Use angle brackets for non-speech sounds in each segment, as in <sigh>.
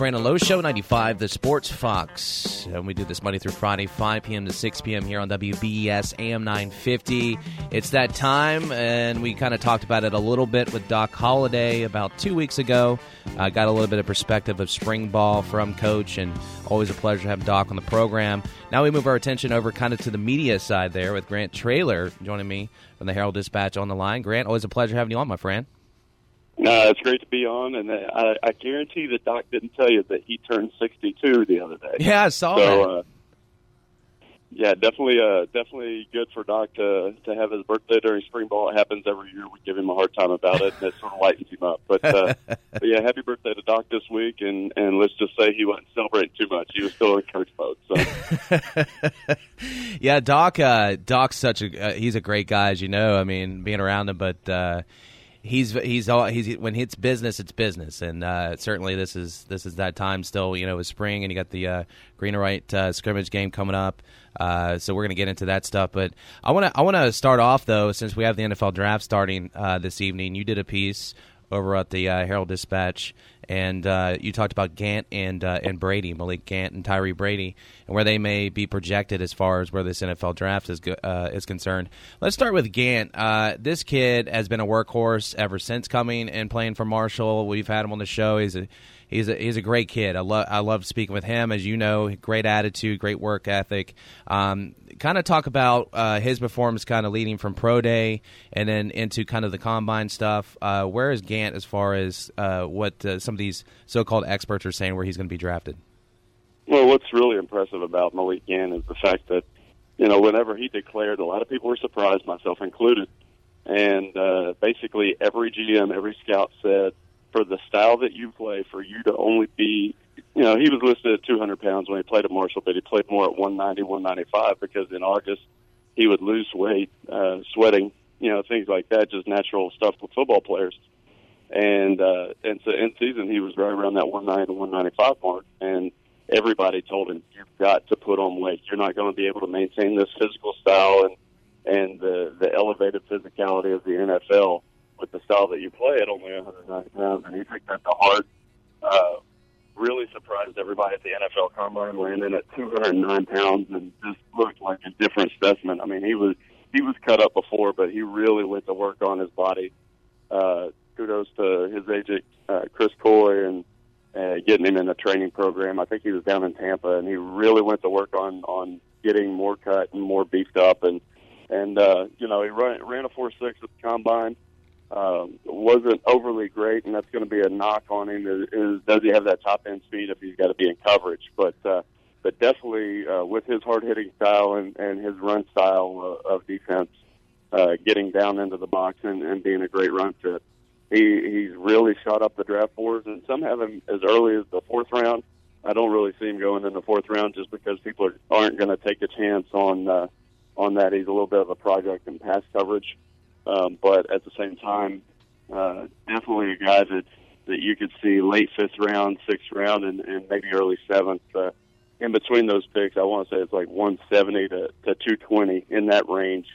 Brandon Lowe Show, 95, the Sports Fox. And we do this Monday through Friday, 5 p.m. to 6 p.m. here on WBES AM 950. It's that time, and we kind of talked about it a little bit with Doc Holliday about two weeks ago. Uh, got a little bit of perspective of spring ball from Coach, and always a pleasure to have Doc on the program. Now we move our attention over kind of to the media side there with Grant Traylor joining me from the Herald Dispatch on the line. Grant, always a pleasure having you on, my friend. No, it's great to be on, and I, I guarantee that Doc didn't tell you that he turned 62 the other day. Yeah, I saw so, that. Uh, yeah, definitely, uh, definitely good for Doc to to have his birthday during spring ball. It happens every year. We give him a hard time about it, and it sort of lightens him up. But, uh, <laughs> but yeah, happy birthday to Doc this week, and and let's just say he wasn't celebrating too much. He was still in coach mode. So. <laughs> yeah, Doc. Uh, Doc's such a uh, he's a great guy, as you know. I mean, being around him, but. Uh, he's he's all he's when it's business, it's business, and uh, certainly this is this is that time still. You know, it's spring, and you got the uh, green and white uh, scrimmage game coming up. Uh, so we're going to get into that stuff, but I want to I want to start off though, since we have the NFL draft starting uh, this evening. You did a piece over at the uh, Herald Dispatch, and uh, you talked about Gant and uh, and Brady, Malik Gant and Tyre Brady, and where they may be projected as far as where this NFL draft is uh, is concerned. Let's start with Gant. Uh, this kid has been a workhorse ever since coming and playing for Marshall. We've had him on the show. He's a he's a he's a great kid. I love I love speaking with him. As you know, great attitude, great work ethic. Um, kind of talk about uh, his performance, kind of leading from pro day and then into kind of the combine stuff. Uh, where is Gant as far as uh, what uh, some of these so-called experts are saying where he's going to be drafted? Well, what's really impressive about Malik Gant is the fact that you know whenever he declared, a lot of people were surprised, myself included. And uh, basically, every GM, every scout said for the style that you play, for you to only be, you know, he was listed at 200 pounds when he played at Marshall, but he played more at 190, 195 because in August he would lose weight, uh, sweating, you know, things like that, just natural stuff with football players. And uh, and so in season he was right around that 190 to 195 mark, and everybody told him you've got to put on weight. You're not going to be able to maintain this physical style and and the the elevated physicality of the NFL with the style that you play at only 190 pounds, and he took that to heart. Uh, really surprised everybody at the NFL Combine, landing at 209 pounds and just looked like a different specimen. I mean, he was he was cut up before, but he really went to work on his body. Uh, kudos to his agent uh, Chris Coy and uh, getting him in a training program. I think he was down in Tampa, and he really went to work on on getting more cut and more beefed up. And and uh, you know, he ran, ran a four six at the combine um, wasn't overly great, and that's going to be a knock on him. Is, is does he have that top end speed if he's got to be in coverage? But uh, but definitely uh, with his hard hitting style and, and his run style uh, of defense, uh, getting down into the box and, and being a great run fit, he he's really shot up the draft boards, and some have him as early as the fourth round. I don't really see him going in the fourth round just because people are, aren't going to take a chance on uh, on that. He's a little bit of a project in pass coverage. Um, but at the same time, uh, definitely a guy that that you could see late fifth round, sixth round, and, and maybe early seventh. Uh, in between those picks, I want to say it's like 170 to, to 220 in that range.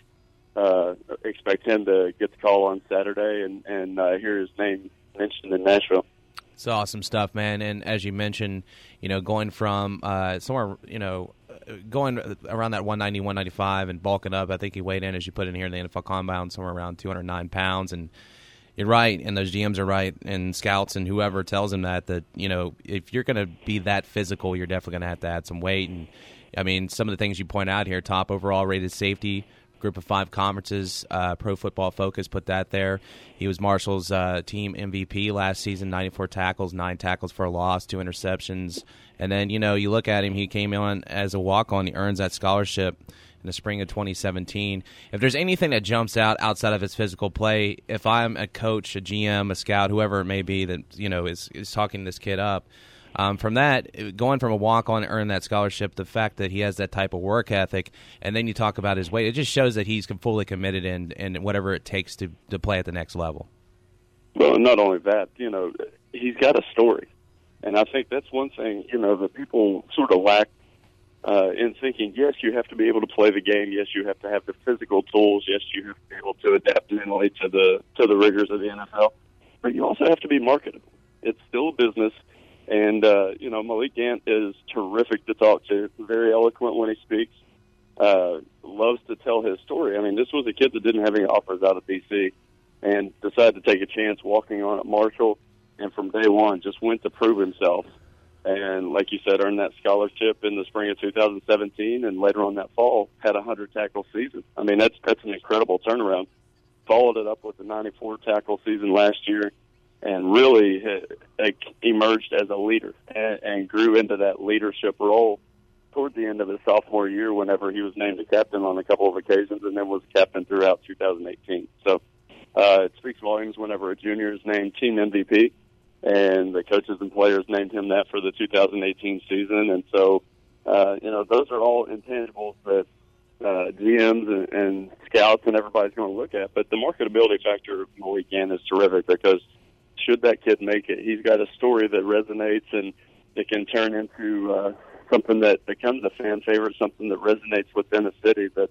Uh, expect him to get the call on Saturday and and uh, hear his name mentioned in Nashville. It's awesome stuff, man. And as you mentioned, you know, going from uh, somewhere, you know, going around that 190, 195 and bulking up. I think he weighed in, as you put in here in the NFL Combine, somewhere around 209 pounds. And you're right, and those GMs are right, and scouts and whoever tells him that, that, you know, if you're going to be that physical, you're definitely going to have to add some weight. And, I mean, some of the things you point out here top overall rated safety, group of five conferences. Uh, Pro Football Focus put that there. He was Marshall's uh, team MVP last season 94 tackles, nine tackles for a loss, two interceptions. And then, you know, you look at him, he came on as a walk on, he earns that scholarship in the spring of 2017. If there's anything that jumps out outside of his physical play, if I'm a coach, a GM, a scout, whoever it may be that, you know, is, is talking this kid up, um, from that, going from a walk on to earn that scholarship, the fact that he has that type of work ethic, and then you talk about his weight, it just shows that he's fully committed in, in whatever it takes to, to play at the next level. Well, not only that, you know, he's got a story. And I think that's one thing, you know, that people sort of lack uh, in thinking, yes, you have to be able to play the game. Yes, you have to have the physical tools. Yes, you have to be able to adapt mentally to the to the rigors of the NFL. But you also have to be marketable. It's still a business, And uh, you know, Malik Gant is terrific to talk to. Very eloquent when he speaks. Uh, loves to tell his story. I mean, this was a kid that didn't have any offers out of BC, and decided to take a chance walking on at Marshall. And from day one, just went to prove himself. And like you said, earned that scholarship in the spring of 2017, and later on that fall had a hundred tackle season. I mean, that's that's an incredible turnaround. Followed it up with the 94 tackle season last year and really like, emerged as a leader and, and grew into that leadership role toward the end of his sophomore year whenever he was named a captain on a couple of occasions and then was captain throughout 2018. So uh, it speaks volumes whenever a junior is named team MVP and the coaches and players named him that for the 2018 season. And so, uh, you know, those are all intangibles that uh, GMs and, and scouts and everybody's going to look at. But the marketability factor of Malik Gant is terrific because – should that kid make it, he's got a story that resonates and it can turn into uh, something that becomes a fan favorite, something that resonates within a city that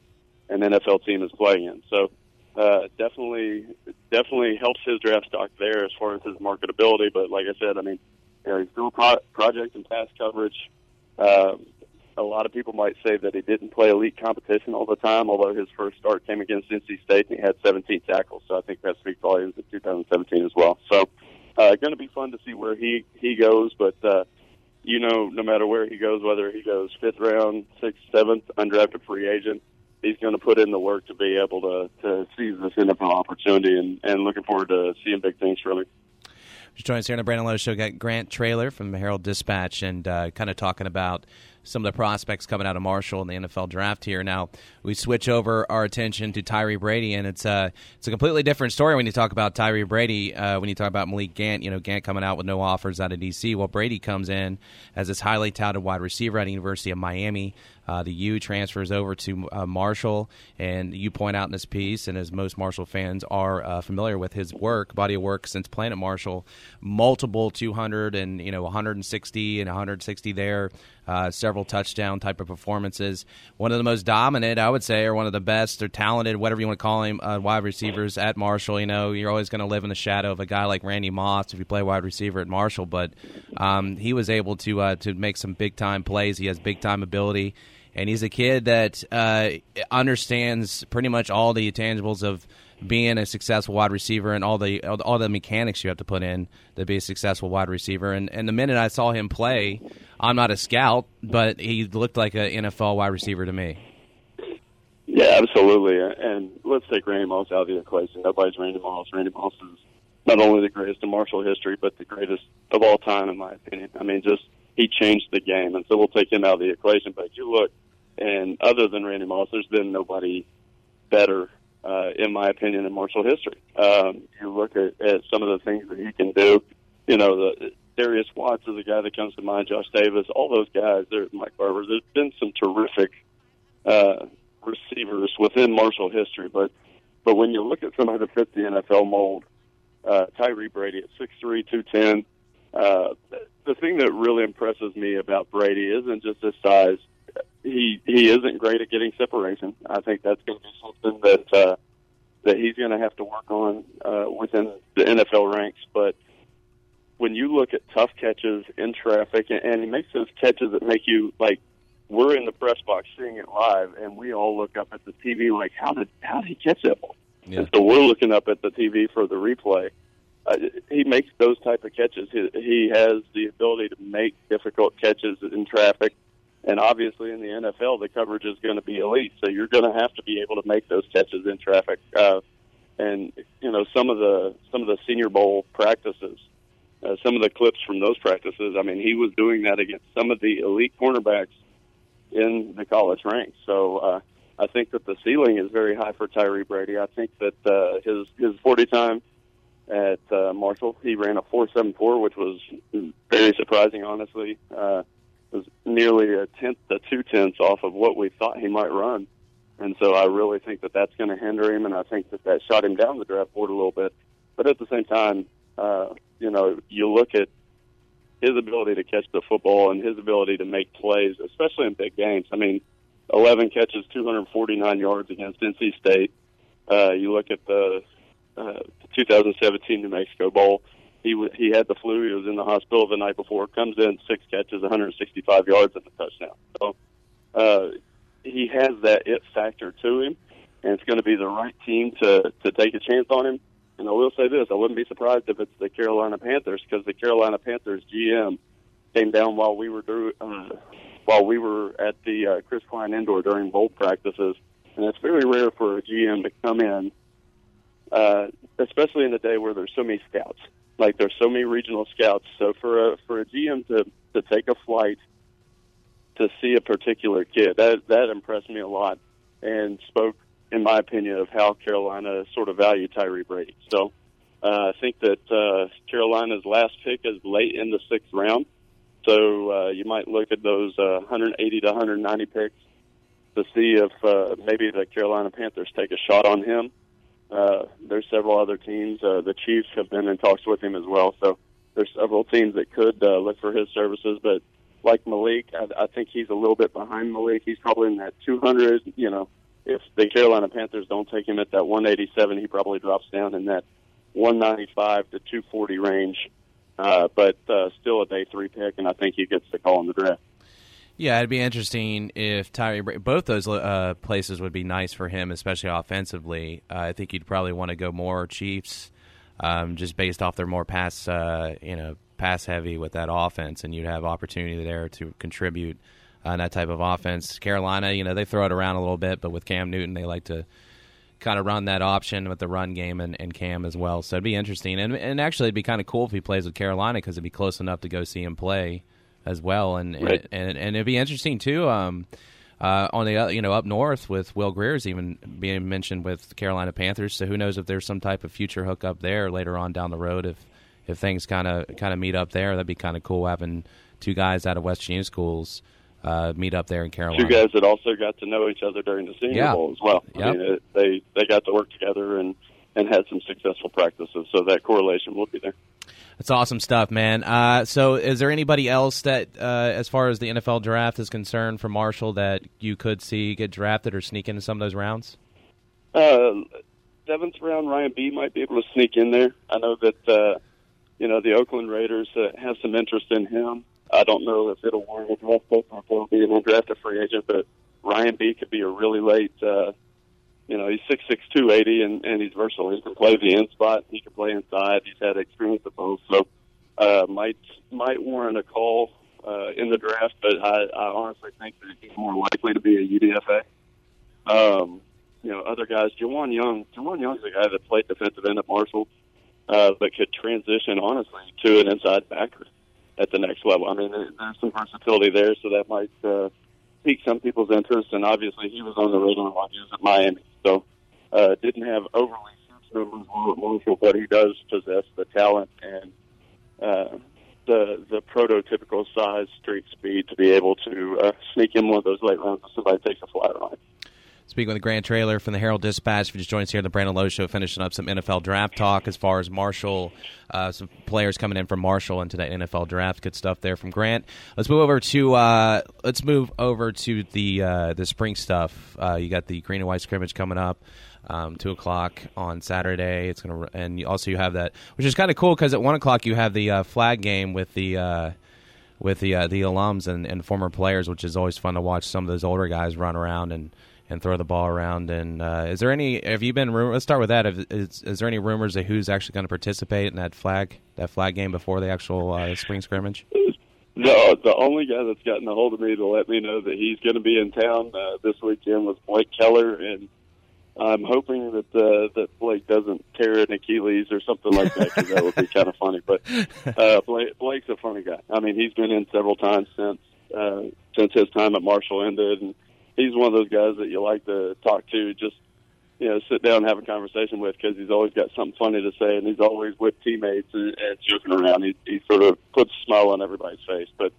an NFL team is playing in. So uh, definitely, definitely helps his draft stock there as far as his marketability. But like I said, I mean, you know, he's still pro- project and pass coverage. Uh, a lot of people might say that he didn't play elite competition all the time, although his first start came against NC State and he had 17 tackles. So I think that speaks volumes in 2017 as well. So uh, going to be fun to see where he he goes, but uh, you know, no matter where he goes, whether he goes fifth round, sixth, seventh, undrafted free agent, he's going to put in the work to be able to to seize this NFL opportunity, and and looking forward to seeing big things from him. Just joining us here on the Brandon Lowe Show. Got Grant Traylor from the Herald Dispatch, and uh, kind of talking about some of the prospects coming out of Marshall in the NFL draft here. Now we switch over our attention to Tyre Brady, and it's a uh, it's a completely different story when you talk about Tyre Brady. Uh, when you talk about Malik Gant, you know Gant coming out with no offers out of DC. Well, Brady comes in as this highly touted wide receiver at the University of Miami. Uh, the U transfers over to uh, Marshall, and you point out in this piece, and as most Marshall fans are uh, familiar with his work, body of work since playing at Marshall, multiple 200 and you know 160 and 160 there, uh, several touchdown type of performances. One of the most dominant, I would say, or one of the best or talented, whatever you want to call him, uh, wide receivers at Marshall. You know, you're always going to live in the shadow of a guy like Randy Moss if you play wide receiver at Marshall, but um, he was able to to make some big time plays. He has big time ability and he's a kid that uh, understands pretty much all the intangibles of being a successful wide receiver and all the all the mechanics you have to put in to be a successful wide receiver. And, and the minute I saw him play, I'm not a scout, but he looked like an NFL wide receiver to me. Yeah, absolutely. And let's take Randy Moss out of the equation. Nobody's Randy Moss. Randy Moss is not only the greatest in Marshall history, but the greatest of all time, in my opinion. I mean, just he changed the game, and so we'll take him out of the equation. But you look and other than Randy Moss, there's been nobody better, uh, in my opinion, in Marshall history. Um, you look at, at some of the things that he can do. You know, the Darius Watts is a guy that comes to mind. Josh Davis, all those guys. There, Mike Barber. There's been some terrific uh, receivers within Marshall history, but but when you look at somebody that fits the NFL mold, uh, Tyree Brady at six three, two ten. Uh, the thing that really impresses me about Brady isn't just his size he he isn't great at getting separation. I think that's going to be something that uh, that he's going to have to work on uh, within the NFL ranks. But when you look at tough catches in traffic, and, and he makes those catches that make you like we're in the press box seeing it live, and we all look up at the TV like, how did how did he catch that ball? Yeah. And so we're looking up at the TV for the replay. Uh, he makes those type of catches. He, he has the ability to make difficult catches in traffic and obviously, in the NFL, the coverage is going to be elite. So you're going to have to be able to make those catches in traffic. Uh, and you know, some of the some of the Senior Bowl practices, uh, some of the clips from those practices. I mean, he was doing that against some of the elite cornerbacks in the college ranks. So uh, I think that the ceiling is very high for Tyre Brady. I think that uh, his his 40 time at uh, Marshall, he ran a 4.74, which was very surprising, honestly. Uh, was nearly a tenth to two tenths off of what we thought he might run. And so I really think that that's going to hinder him, and I think that that shot him down the draft board a little bit. But at the same time, uh, you know, you look at his ability to catch the football and his ability to make plays, especially in big games. I mean, 11 catches, 249 yards against NC State. Uh, you look at the uh, 2017 New Mexico Bowl, he w- he had the flu. He was in the hospital the night before. Comes in six catches, 165 yards, and a touchdown. So uh, he has that it factor to him, and it's going to be the right team to to take a chance on him. And I will say this: I wouldn't be surprised if it's the Carolina Panthers because the Carolina Panthers GM came down while we were do, uh, while we were at the uh, Chris Cline Indoor during bowl practices, and it's very rare for a GM to come in, uh, especially in a day where there's so many scouts. Like there's so many regional scouts. So for a for a GM to to take a flight to see a particular kid, that that impressed me a lot, and spoke, in my opinion, of how Carolina sort of valued Tyre Brady. So. Uh, I think that uh, Carolina's last pick is late in the sixth round. So uh, you might look at those uh, 180 to 190 picks to see if uh, maybe the Carolina Panthers take a shot on him. Uh, there's several other teams. Uh, the Chiefs have been in talks with him as well. So there's several teams that could uh, look for his services. But like Malik, I, I think he's a little bit behind Malik. He's probably in that 200. You know, if the Carolina Panthers don't take him at that 187, he probably drops down in that 195 to 240 range. Uh, but uh, still a day three pick, and I think he gets the call in the draft. Yeah, it'd be interesting if Tyre. Both those uh, places would be nice for him, especially offensively. Uh, I think you'd probably want to go more Chiefs, um, just based off their more pass, uh, you know, pass heavy with that offense, and you'd have opportunity there to contribute uh, that type of offense. Carolina, you know, they throw it around a little bit, but with Cam Newton, they like to kind of run that option with the run game and, and Cam as well. So it'd be interesting, and and actually it'd be kind of cool if he plays with Carolina because it'd be close enough to go see him play as well, and right. and, and, and it'd be interesting too. Um, uh, on the uh, you know up north with Will Grier's even being mentioned with the Carolina Panthers. So who knows if there's some type of future hookup there later on down the road if if things kind of kind of meet up there. That'd be kind of cool having two guys out of West Virginia schools uh, meet up there in Carolina. Two guys that also got to know each other during the Senior Yeah. Bowl as well. Yep. I mean, it, they they got to work together and and had some successful practices, so that correlation will be there. That's awesome stuff, man. Uh, so, is there anybody else that, uh, as far as the NFL draft is concerned, for Marshall that you could see get drafted or sneak into some of those rounds? Uh, seventh round, Ryan Bee might be able to sneak in there. I know that uh, you know the Oakland Raiders uh, have some interest in him. I don't know if it'll warrant a draft pick or if he'll be an undrafted free agent, but Ryan Bee could be a really late. You know, he's six six two eighty, and and he's versatile. He can play the in spot. He can play inside. He's had experience at both, so uh, might might warrant a call uh, in the draft. But I, I honestly think that he's more likely to be a UDFA. Um, you know, other guys, Jawan Young. Jawan Young's a guy that played defensive end at Marshall, uh, but could transition honestly to an inside backer at the next level. I mean, there's some versatility there, so that might uh, pique some people's interest. And obviously, he was on the radar while he was at Miami, so uh, didn't have overly huge numbers at Marshall, but he does possess the talent and uh, the the prototypical size, street speed to be able to uh, sneak in one of those late rounds if somebody takes a flyer on it. Speaking with Grant Traylor from the Herald Dispatch, you just joined us here on the Brandon Lowe Show, finishing up some NFL draft talk as far as Marshall, uh, some players coming in from Marshall into that NFL draft. Good stuff there from Grant. Let's move over to uh, let's move over to the uh, the spring stuff. Uh, you got the green and white scrimmage coming up. Um, two o'clock on Saturday. It's gonna, and you also you have that, which is kind of cool because at one o'clock you have the uh, flag game with the uh, with the the alums and, and former players, which is always fun to watch some of those older guys run around and, and throw the ball around. And uh, is there any? Have you been? Let's start with that. Is, is there any rumors of who's actually going to participate in that flag that flag game before the actual uh, spring scrimmage? No, the only guy that's gotten a hold of me to let me know that he's going to be in town uh, this weekend was Blake Keller, and I'm hoping that uh, that Blake doesn't tear an Achilles or something like that because that would be kind of funny. But <laughs> uh, Blake, Blake's a funny guy. I mean, he's been in several times since uh, since his time at Marshall ended, and he's one of those guys that you like to talk to. Just you know, sit down and have a conversation with because he's always got something funny to say, and he's always with teammates and, and joking around. He, he sort of puts a smile on everybody's face. But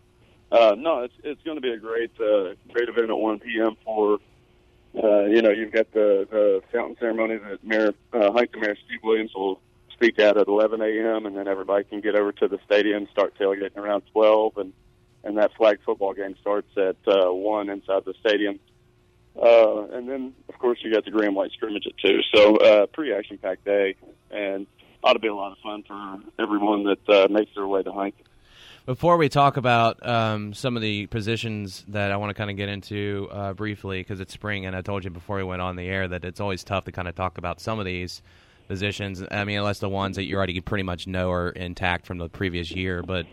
uh, no, it's it's going to be a great uh, great event at 1 p.m. for uh, you know you've got the, the fountain ceremony that Mayor uh, Huntington Mayor Steve Williams will speak at at 11 a.m. and then everybody can get over to the stadium, start tailgating around 12, and and that flag football game starts at uh, one inside the stadium. Uh, and then, of course, you got the and white scrimmage at two. So, uh, pretty action-packed day. And ought to be a lot of fun for everyone that uh, makes their way to Heineken. Before we talk about um, some of the positions that I want to kind of get into uh, briefly, because it's spring, and I told you before we went on the air that it's always tough to kind of talk about some of these positions. I mean, unless the ones that you already pretty much know are intact from the previous year. But,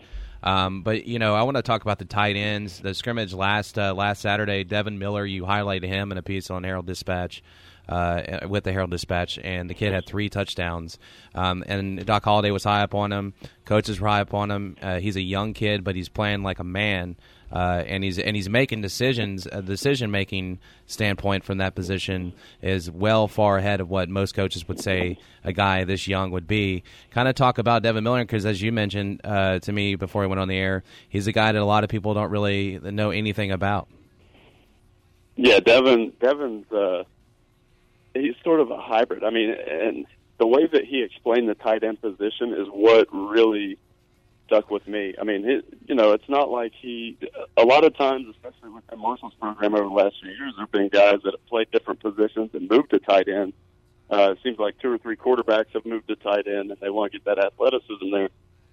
um, but you know, I want to talk about the tight ends. The scrimmage last uh, last Saturday, Devin Miller, you highlighted him in a piece on Herald Dispatch uh, with the Herald Dispatch, and the kid had three touchdowns. Um, and Doc Holliday was high up on him. Coaches were high up on him. Uh, he's a young kid, but he's playing like a man. Uh, and he's and he's making decisions. A decision making standpoint from that position is well far ahead of what most coaches would say a guy this young would be. Kind of talk about Devin Miller because, as you mentioned uh, to me before we went on the air, he's a guy that a lot of people don't really know anything about. Yeah, Devin. Devin's uh, he's sort of a hybrid. I mean, and the way that he explained the tight end position is what really stuck with me. I mean, it, you know, it's not like he. A lot of times, especially with the Marshall's program over the last few years, there've been guys that have played different positions and moved to tight end. Uh, it seems like two or three quarterbacks have moved to tight end, and they want to get that athleticism there.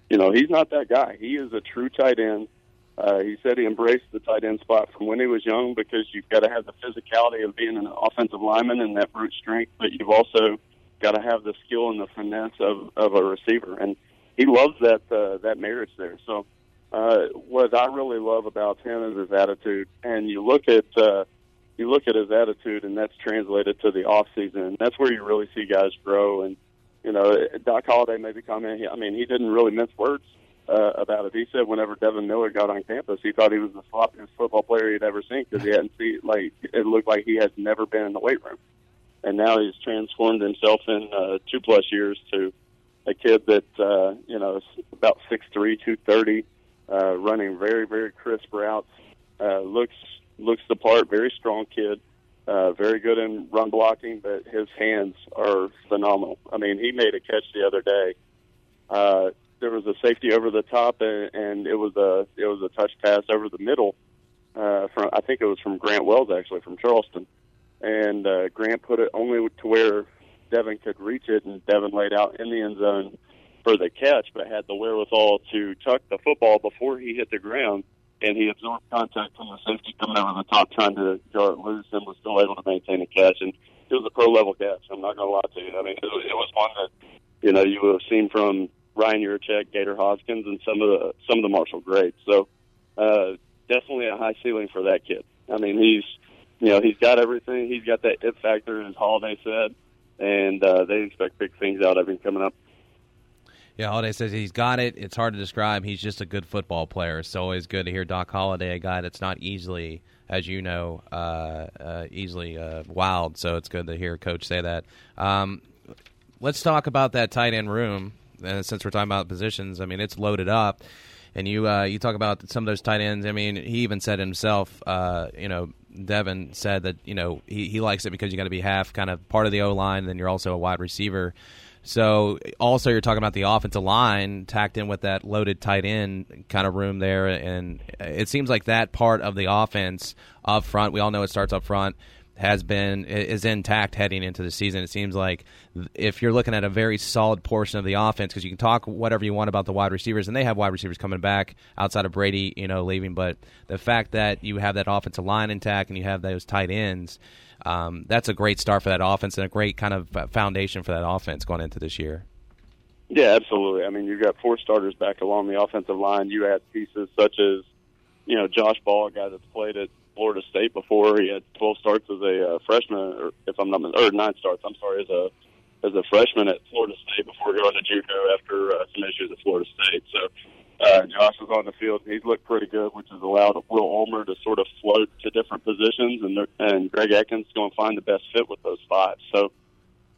You know, he's not that guy. He is a true tight end. Uh, he said he embraced the tight end spot from when he was young because you've got to have the physicality of being an offensive lineman and that brute strength, but you've also got to have the skill and the finesse of, of a receiver. And he loves that uh, that marriage there. So uh, what I really love about him is his attitude. And you look at uh, you look at his attitude, and that's translated to the off season. And that's where you really see guys grow. And you know, Doc Holliday made the comment. I mean, he didn't really mince words uh, about it. He said whenever Devin Miller got on campus, he thought he was the sloppiest football player he'd ever seen because he hadn't seen like it looked like he had never been in the weight room, and now he's transformed himself in uh, two plus years to a kid that uh, you know is about six three, two thirty, uh, running very very crisp routes, uh, looks looks the part, very strong kid. Uh, very good in run blocking, but his hands are phenomenal. I mean, he made a catch the other day uh, there was a safety over the top, and, and it was a it was a touch pass over the middle. Uh, from I think it was from Grant Wells actually from Charleston, and uh, Grant put it only to where Devin could reach it, and Devin laid out in the end zone for the catch, but had the wherewithal to tuck the football before he hit the ground, and he absorbed contact from the safety coming over the top trying to jar it loose, and was still able to maintain a catch. And it was a pro level catch. I'm not going to lie to you. I mean, it, it was one that you know you would have seen from Ryan Yurachek, Gator Hoskins, and some of the some of the Marshall greats. So uh, definitely a high ceiling for that kid. I mean, he's you know he's got everything. He's got that it factor, as Holliday said, and uh, they expect big things out of him coming up. Yeah, Holliday says he's got it. It's hard to describe. He's just a good football player. It's always good to hear Doc Holliday, a guy that's not easily, as you know, uh, uh, easily uh, wild. So it's good to hear Coach say that. Um, let's talk about that tight end room uh, since we're talking about positions, I mean, it's loaded up. And you uh, you talk about some of those tight ends. I mean, he even said himself, uh, you know, Devin said that you know he, he likes it because you got to be half kind of part of the O line, then you're also a wide receiver. So also you're talking about the offensive line tacked in with that loaded tight end kind of room there, and it seems like that part of the offense up front. We all know it starts up front has been is intact heading into the season. It seems like if you're looking at a very solid portion of the offense, because you can talk whatever you want about the wide receivers, and they have wide receivers coming back outside of Brady, you know, leaving. But the fact that you have that offensive line intact and you have those tight ends, um, that's a great start for that offense and a great kind of foundation for that offense going into this year. Yeah, absolutely. I mean, you've got four starters back along the offensive line. You add pieces such as, you know, Josh Ball, a guy that's played at Florida State before. He had 12 starts as a uh, freshman, or if I'm not or nine starts. I'm sorry, as a as a freshman at Florida State before going to JUCO after uh, some issues at Florida State. So uh, Josh was on the field. He's looked pretty good, which has allowed Will Ulmer to sort of float to different positions, and and Greg Adkins going to find the best fit with those five. So.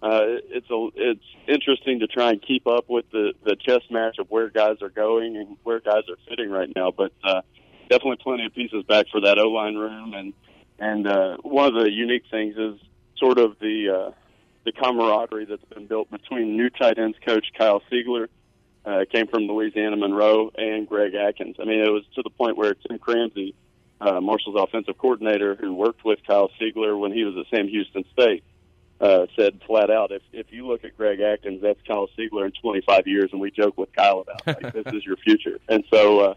Uh, it's a it's interesting to try and keep up with the the chess match of where guys are going and where guys are fitting right now. But uh, definitely plenty of pieces back for that O line room, and and uh, one of the unique things is sort of the uh, the camaraderie that's been built between new tight ends coach Kyle Segler, uh, came from Louisiana Monroe, and Greg Adkins. I mean, it was to the point where Tim Cramsey, uh, Marshall's offensive coordinator, who worked with Kyle Segler when he was at Sam Houston State, uh, said flat out, if if you look at Greg Adkins, that's Kyle Segler in 25 years, and we joke with Kyle about like this is your future. And so, uh,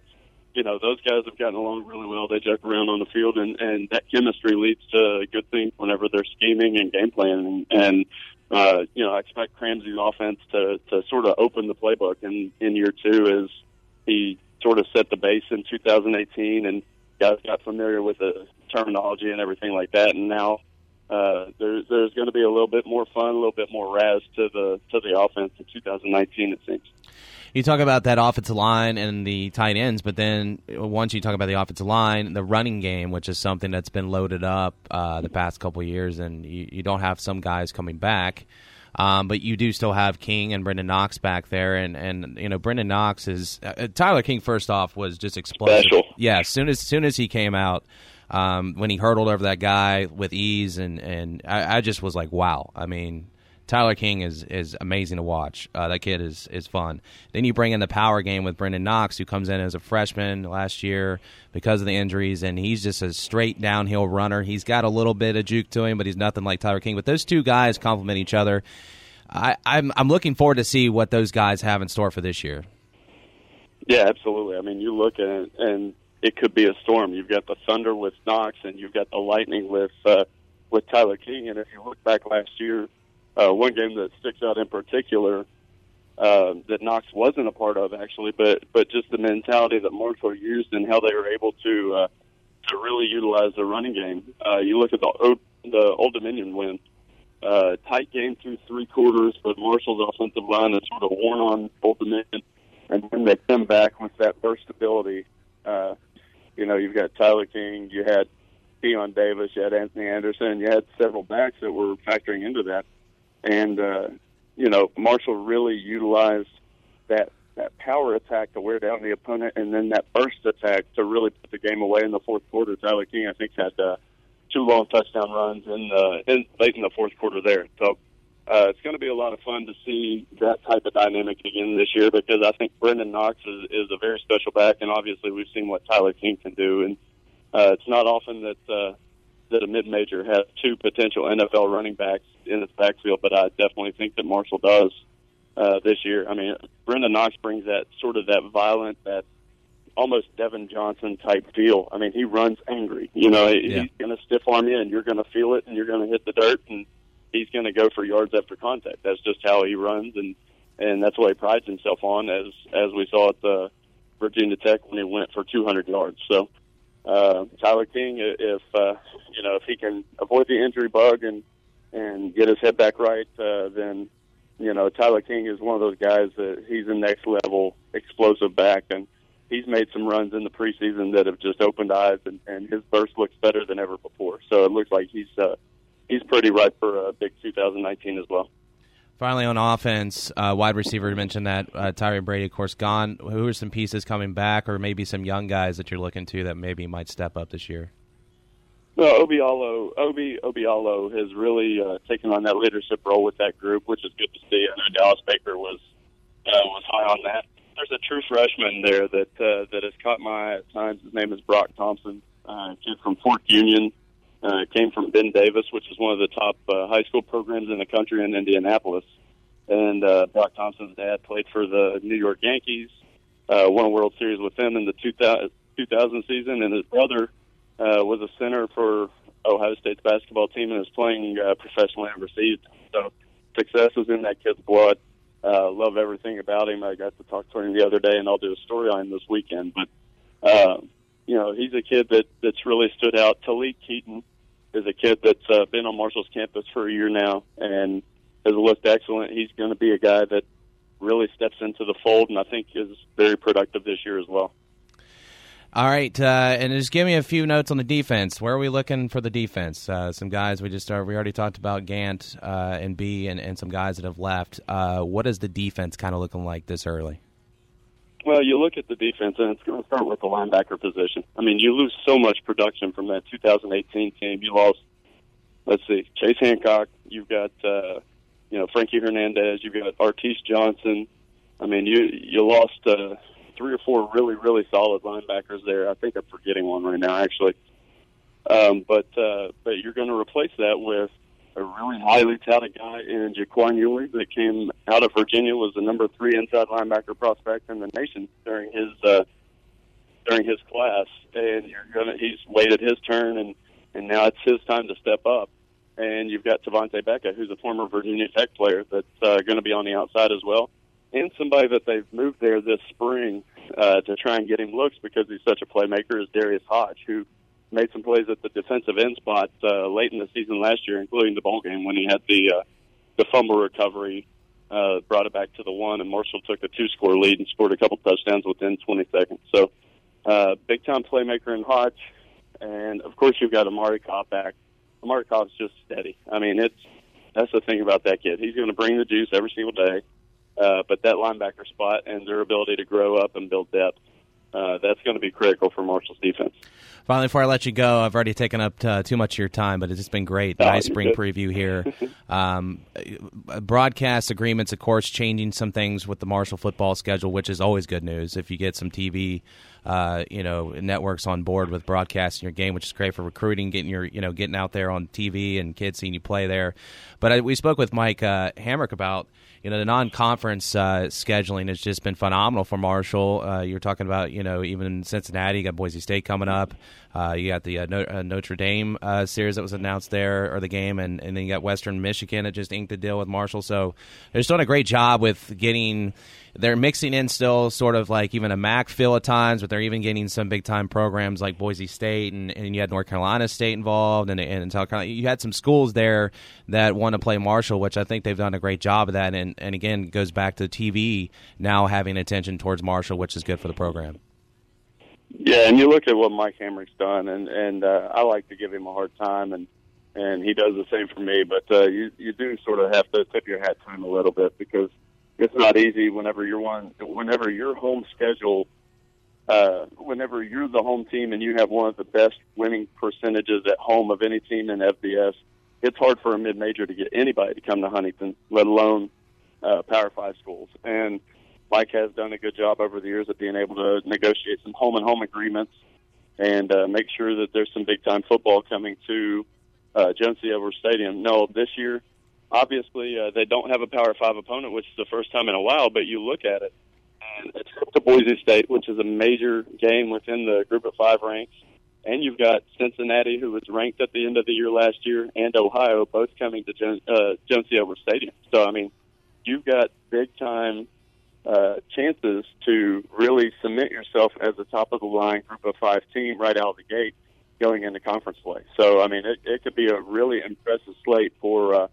you know, those guys have gotten along really well. They joke around on the field, and and that chemistry leads to good things whenever they're scheming and game planning. And uh, you know, I expect Cramsey's offense to to sort of open the playbook in in year two as he sort of set the base in 2018, and guys got familiar with the terminology and everything like that, and now uh, there's there's going to be a little bit more fun, a little bit more raz to the to the offense in 2019. It seems. You talk about that offensive line and the tight ends, but then once you talk about the offensive line, the running game, which is something that's been loaded up uh, the past couple of years, and you, you don't have some guys coming back. Um, but you do still have King and Brenden Knox back there, and, and you know Brenden Knox is uh, Tyler King. First off, was just explosive. Special. Yeah, as soon as soon as he came out, um, when he hurdled over that guy with ease, and and I, I just was like, wow. I mean, Tyler King is is amazing to watch. Uh, that kid is is fun. Then you bring in the power game with Brenden Knox, who comes in as a freshman last year because of the injuries, and he's just a straight downhill runner. He's got a little bit of juke to him, but he's nothing like Tyler King. But those two guys complement each other. I, I'm I'm looking forward to see what those guys have in store for this year. Yeah, absolutely. I mean, you look at it, and it could be a storm. You've got the Thunder with Knox, and you've got the Lightning with uh, with Tyler King. And if you look back last year uh, one game that sticks out in particular uh, that Knox wasn't a part of actually, but but just the mentality that Marshall used and how they were able to uh, to really utilize the running game. Uh, you look at the Old, the Old Dominion win, uh, tight game through three quarters, but Marshall's offensive line is sort of worn on Old Dominion, and then they come back with that burst ability. Uh, you know, you've got Tyler King, you had Keon Davis, you had Anthony Anderson, you had several backs that were factoring into that and uh, you know Marshall really utilized that that power attack to wear down the opponent, and then that burst attack to really put the game away in the fourth quarter. Tyler King, I think, had uh, two long touchdown runs in, uh, in late in the fourth quarter there. So uh, it's going to be a lot of fun to see that type of dynamic again this year because I think Brenden Knox is, is a very special back, and obviously we've seen what Tyler King can do, and uh, it's not often that uh, that a mid major has two potential NFL running backs in its backfield, but I definitely think that Marshall does uh, this year. I mean, Brenden Knox brings that sort of that violent, that almost Devon Johnson type feel. I mean, he runs angry. You know, yeah. he's going to stiff arm you, and you're going to feel it, and you're going to hit the dirt, and he's going to go for yards after contact. That's just how he runs, and and that's what he prides himself on, as as we saw at the Virginia Tech when he went for 200 yards. So. Uh, Tyler King, if uh, you know if he can avoid the injury bug and and get his head back right, uh, then you know Tyler King is one of those guys that he's a next level explosive back, and he's made some runs in the preseason that have just opened eyes, and, and his burst looks better than ever before. So it looks like he's uh, he's pretty ripe for a big 2019 as well. Finally, on offense, uh, wide receiver mentioned that uh, Tyre Brady, of course, gone. Who are some pieces coming back, or maybe some young guys that you're looking to that maybe might step up this year? Well, Obialo, Obi Obialo has really uh, taken on that leadership role with that group, which is good to see. I know Dallas Baker was uh, was high on that. There's a true freshman there that uh, that has caught my eye at times. His name is Brock Thompson, uh, kid from Fort Union. Uh, came from Ben Davis, which is one of the top uh, high school programs in the country in Indianapolis. And uh, Brock Thompson's dad played for the New York Yankees, uh, won a World Series with them in the 2000, 2000 season, and his brother uh, was a center for Ohio State's basketball team and is playing uh, professionally overseas. So success is in that kid's blood. Uh, love everything about him. I got to talk to him the other day, and I'll do a story on him this weekend. But uh, you know, he's a kid that that's really stood out. Talik Keaton is a kid that's uh, been on Marshall's campus for a year now and has looked excellent. He's going to be a guy that really steps into the fold, and I think is very productive this year as well. All right, uh, and just give me a few notes on the defense. Where are we looking for the defense? Uh, some guys we just started, we already talked about Gant uh, and Bee, and, and some guys that have left. Uh, what is the defense kind of looking like this early? Well, you look at the defense, and it's going to start with the linebacker position. I mean, you lose so much production from that 2018 team. You lost, let's see, Chase Hancock. You've got, uh, you know, Frankie Hernandez. You've got Artise Johnson. I mean, you you lost. Uh, three or four really, really solid linebackers there. I think I'm forgetting one right now, actually. Um, but uh, but you're going to replace that with a really highly touted guy in Jaquan Yulee that came out of Virginia, was the number three inside linebacker prospect in the nation during his uh, during his class, and you're gonna he's waited his turn, and and now it's his time to step up. And you've got Tavante Beckett, who's a former Virginia Tech player that's uh, going to be on the outside as well, and somebody that they've moved there this spring uh, to try and get him looks because he's such a playmaker is Darius Hodge, who made some plays at the defensive end spot uh, late in the season last year, including the bowl game when he had the uh, the fumble recovery, uh, brought it back to the one, and Marshall took a two score lead and scored a couple touchdowns within 20 seconds. So, uh, big time playmaker in Hodge, and of course you've got Omari Cobb back. Omari Cobb's just steady. I mean, it's that's the thing about that kid. He's going to bring the juice every single day. Uh, but that linebacker spot and their ability to grow up and build depth, uh, that's going to be critical for Marshall's defense. Finally, before I let you go, I've already taken up uh, too much of your time, but it's just been great. Oh, nice spring preview here. <laughs> Um, broadcast agreements, of course, changing some things with the Marshall football schedule, which is always good news. If you get some TV, uh, you know, networks on board with broadcasting your game, which is great for recruiting, getting your, you know, getting out there on TV and kids seeing you play there. But I, we spoke with Mike uh, Hamrick about you know the non-conference uh, scheduling has just been phenomenal for Marshall. Uh, you're talking about you know even Cincinnati, you got Boise State coming up. Uh, you got the uh, uh, Notre Dame series that was announced there, or the game, and, and then you got Western Michigan that just inked the deal with Marshall. So they're just doing a great job with getting. They're mixing in still sort of like even a MAC feel at times, but they're even getting some big time programs like Boise State, and, and you had North Carolina State involved, and, and South Carolina. You had some schools there that want to play Marshall, which I think they've done a great job of that. And, and again, goes back to TV now having attention towards Marshall, which is good for the program. Yeah, and you look at what Mike Hamrick's done, and and uh, I like to give him a hard time, and and he does the same for me. But uh, you you do sort of have to tip your hat to him a little bit because it's not easy whenever you're one whenever your home schedule. Uh, whenever you're the home team and you have one of the best winning percentages at home of any team in FBS, it's hard for a mid-major to get anybody to come to Huntington, let alone uh, Power Five schools. And Mike has done a good job over the years of being able to negotiate some home and home agreements and uh, make sure that there's some big time football coming to uh, Joan. Edwards Stadium. No, this year, obviously, uh, they don't have a Power Five opponent, which is the first time in a while. But you look at it, and it's to Boise State, which is a major game within the Group of Five ranks. And you've got Cincinnati, who was ranked at the end of the year last year, and Ohio, both coming to Joan, uh, Joan C. Stadium. So, I mean, you've got big time uh, chances to really cement yourself as a top of the line group of five team right out of the gate going into conference play. So I mean, it, it could be a really impressive slate for uh,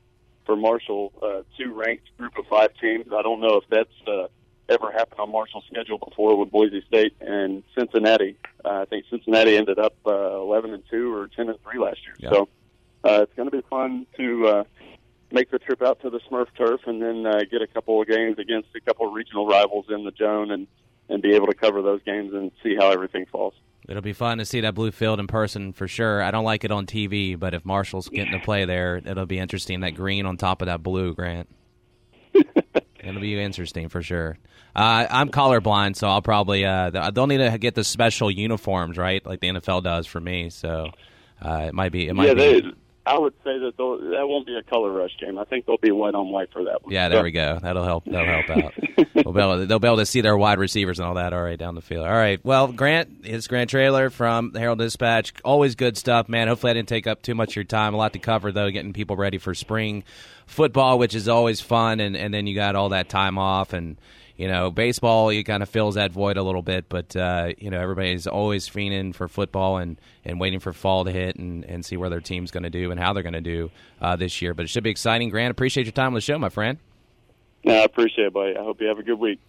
for Marshall, uh, two ranked group of five teams. I don't know if that's uh, ever happened on Marshall's schedule before with Boise State and Cincinnati. Uh, I think Cincinnati ended up uh, eleven and two or ten and three last year. Yeah. So uh, it's going to be fun to. Uh, make the trip out to the Smurf turf and then uh, get a couple of games against a couple of regional rivals in the Joan and and be able to cover those games and see how everything falls. It'll be fun to see that blue field in person for sure. I don't like it on TV, but if Marshall's getting to play there, it'll be interesting. That green on top of that blue, Grant. <laughs> it'll be interesting for sure. Uh, I'm colorblind, so I'll probably uh, they'll need to get the special uniforms, right, like the NFL does for me. So uh, it might be. It might yeah, be. they, I would say that that won't be a color rush game. I think they'll be white on white for that one. Yeah, there we go. That'll help. That'll help out. <laughs> we'll be able to, they'll be able to see their wide receivers and all that. All right, down the field. All right. Well, Grant, it's Grant Traylor from the Herald Dispatch. Always good stuff, man. Hopefully, I didn't take up too much of your time. A lot to cover though, getting people ready for spring football, which is always fun, and and then you got all that time off and. You know, baseball, it kind of fills that void a little bit, but, uh, you know, everybody's always fiending for football and, and waiting for fall to hit and, and see where their team's going to do and how they're going to do uh, this year. But it should be exciting. Grant, appreciate your time on the show, my friend. Yeah, I appreciate it, buddy. I hope you have a good week.